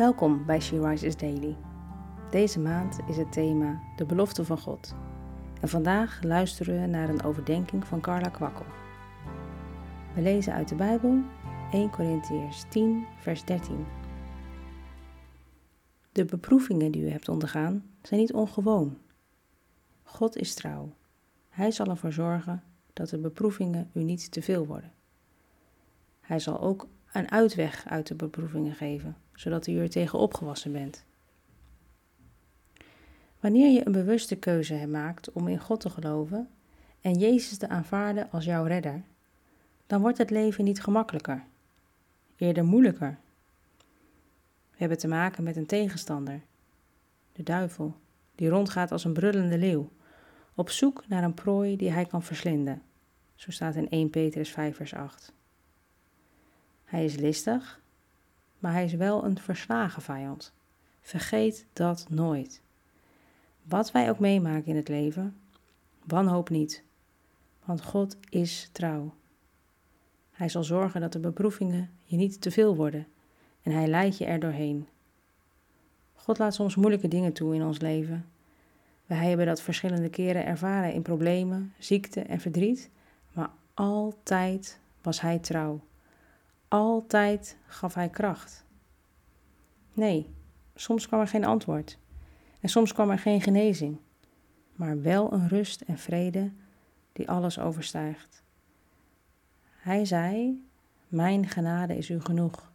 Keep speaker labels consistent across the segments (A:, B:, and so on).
A: Welkom bij She Rises Daily. Deze maand is het thema de belofte van God. En vandaag luisteren we naar een overdenking van Carla Kwakkel. We lezen uit de Bijbel 1 Corinthiërs 10, vers 13. De beproevingen die u hebt ondergaan zijn niet ongewoon. God is trouw. Hij zal ervoor zorgen dat de beproevingen u niet te veel worden. Hij zal ook een uitweg uit de beproevingen geven, zodat u er tegen opgewassen bent. Wanneer je een bewuste keuze maakt om in God te geloven en Jezus te aanvaarden als jouw redder, dan wordt het leven niet gemakkelijker, eerder moeilijker. We hebben te maken met een tegenstander, de duivel, die rondgaat als een brullende leeuw, op zoek naar een prooi die hij kan verslinden. Zo staat in 1 Petrus 5 vers 8. Hij is listig, maar hij is wel een verslagen vijand. Vergeet dat nooit. Wat wij ook meemaken in het leven, wanhoop niet, want God is trouw. Hij zal zorgen dat de beproevingen je niet te veel worden en hij leidt je er doorheen. God laat soms moeilijke dingen toe in ons leven. Wij hebben dat verschillende keren ervaren in problemen, ziekte en verdriet, maar altijd was Hij trouw. Altijd gaf Hij kracht. Nee, soms kwam er geen antwoord en soms kwam er geen genezing, maar wel een rust en vrede die alles overstijgt. Hij zei: Mijn genade is u genoeg.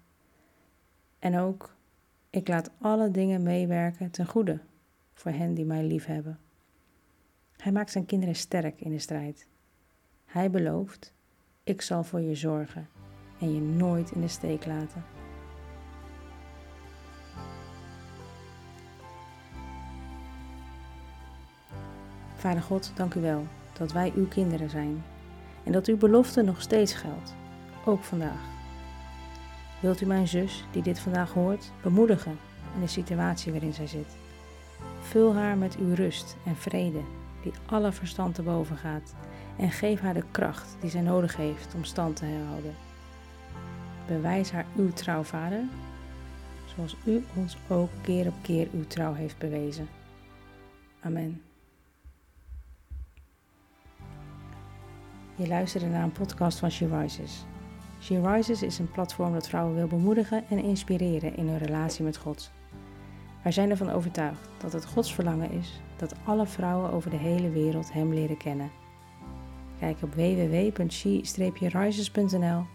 A: En ook: Ik laat alle dingen meewerken ten goede voor hen die mij lief hebben. Hij maakt zijn kinderen sterk in de strijd. Hij belooft: Ik zal voor je zorgen en je nooit in de steek laten. Vader God, dank u wel dat wij uw kinderen zijn en dat uw belofte nog steeds geldt, ook vandaag. Wilt u mijn zus, die dit vandaag hoort, bemoedigen in de situatie waarin zij zit? Vul haar met uw rust en vrede, die alle verstand te boven gaat, en geef haar de kracht die zij nodig heeft om stand te herhouden. Bewijs haar uw trouw, Vader, zoals u ons ook keer op keer uw trouw heeft bewezen. Amen. Je luisterde naar een podcast van She Rises. She Rises is een platform dat vrouwen wil bemoedigen en inspireren in hun relatie met God. Wij zijn ervan overtuigd dat het Gods verlangen is dat alle vrouwen over de hele wereld Hem leren kennen. Kijk op www.she-rises.nl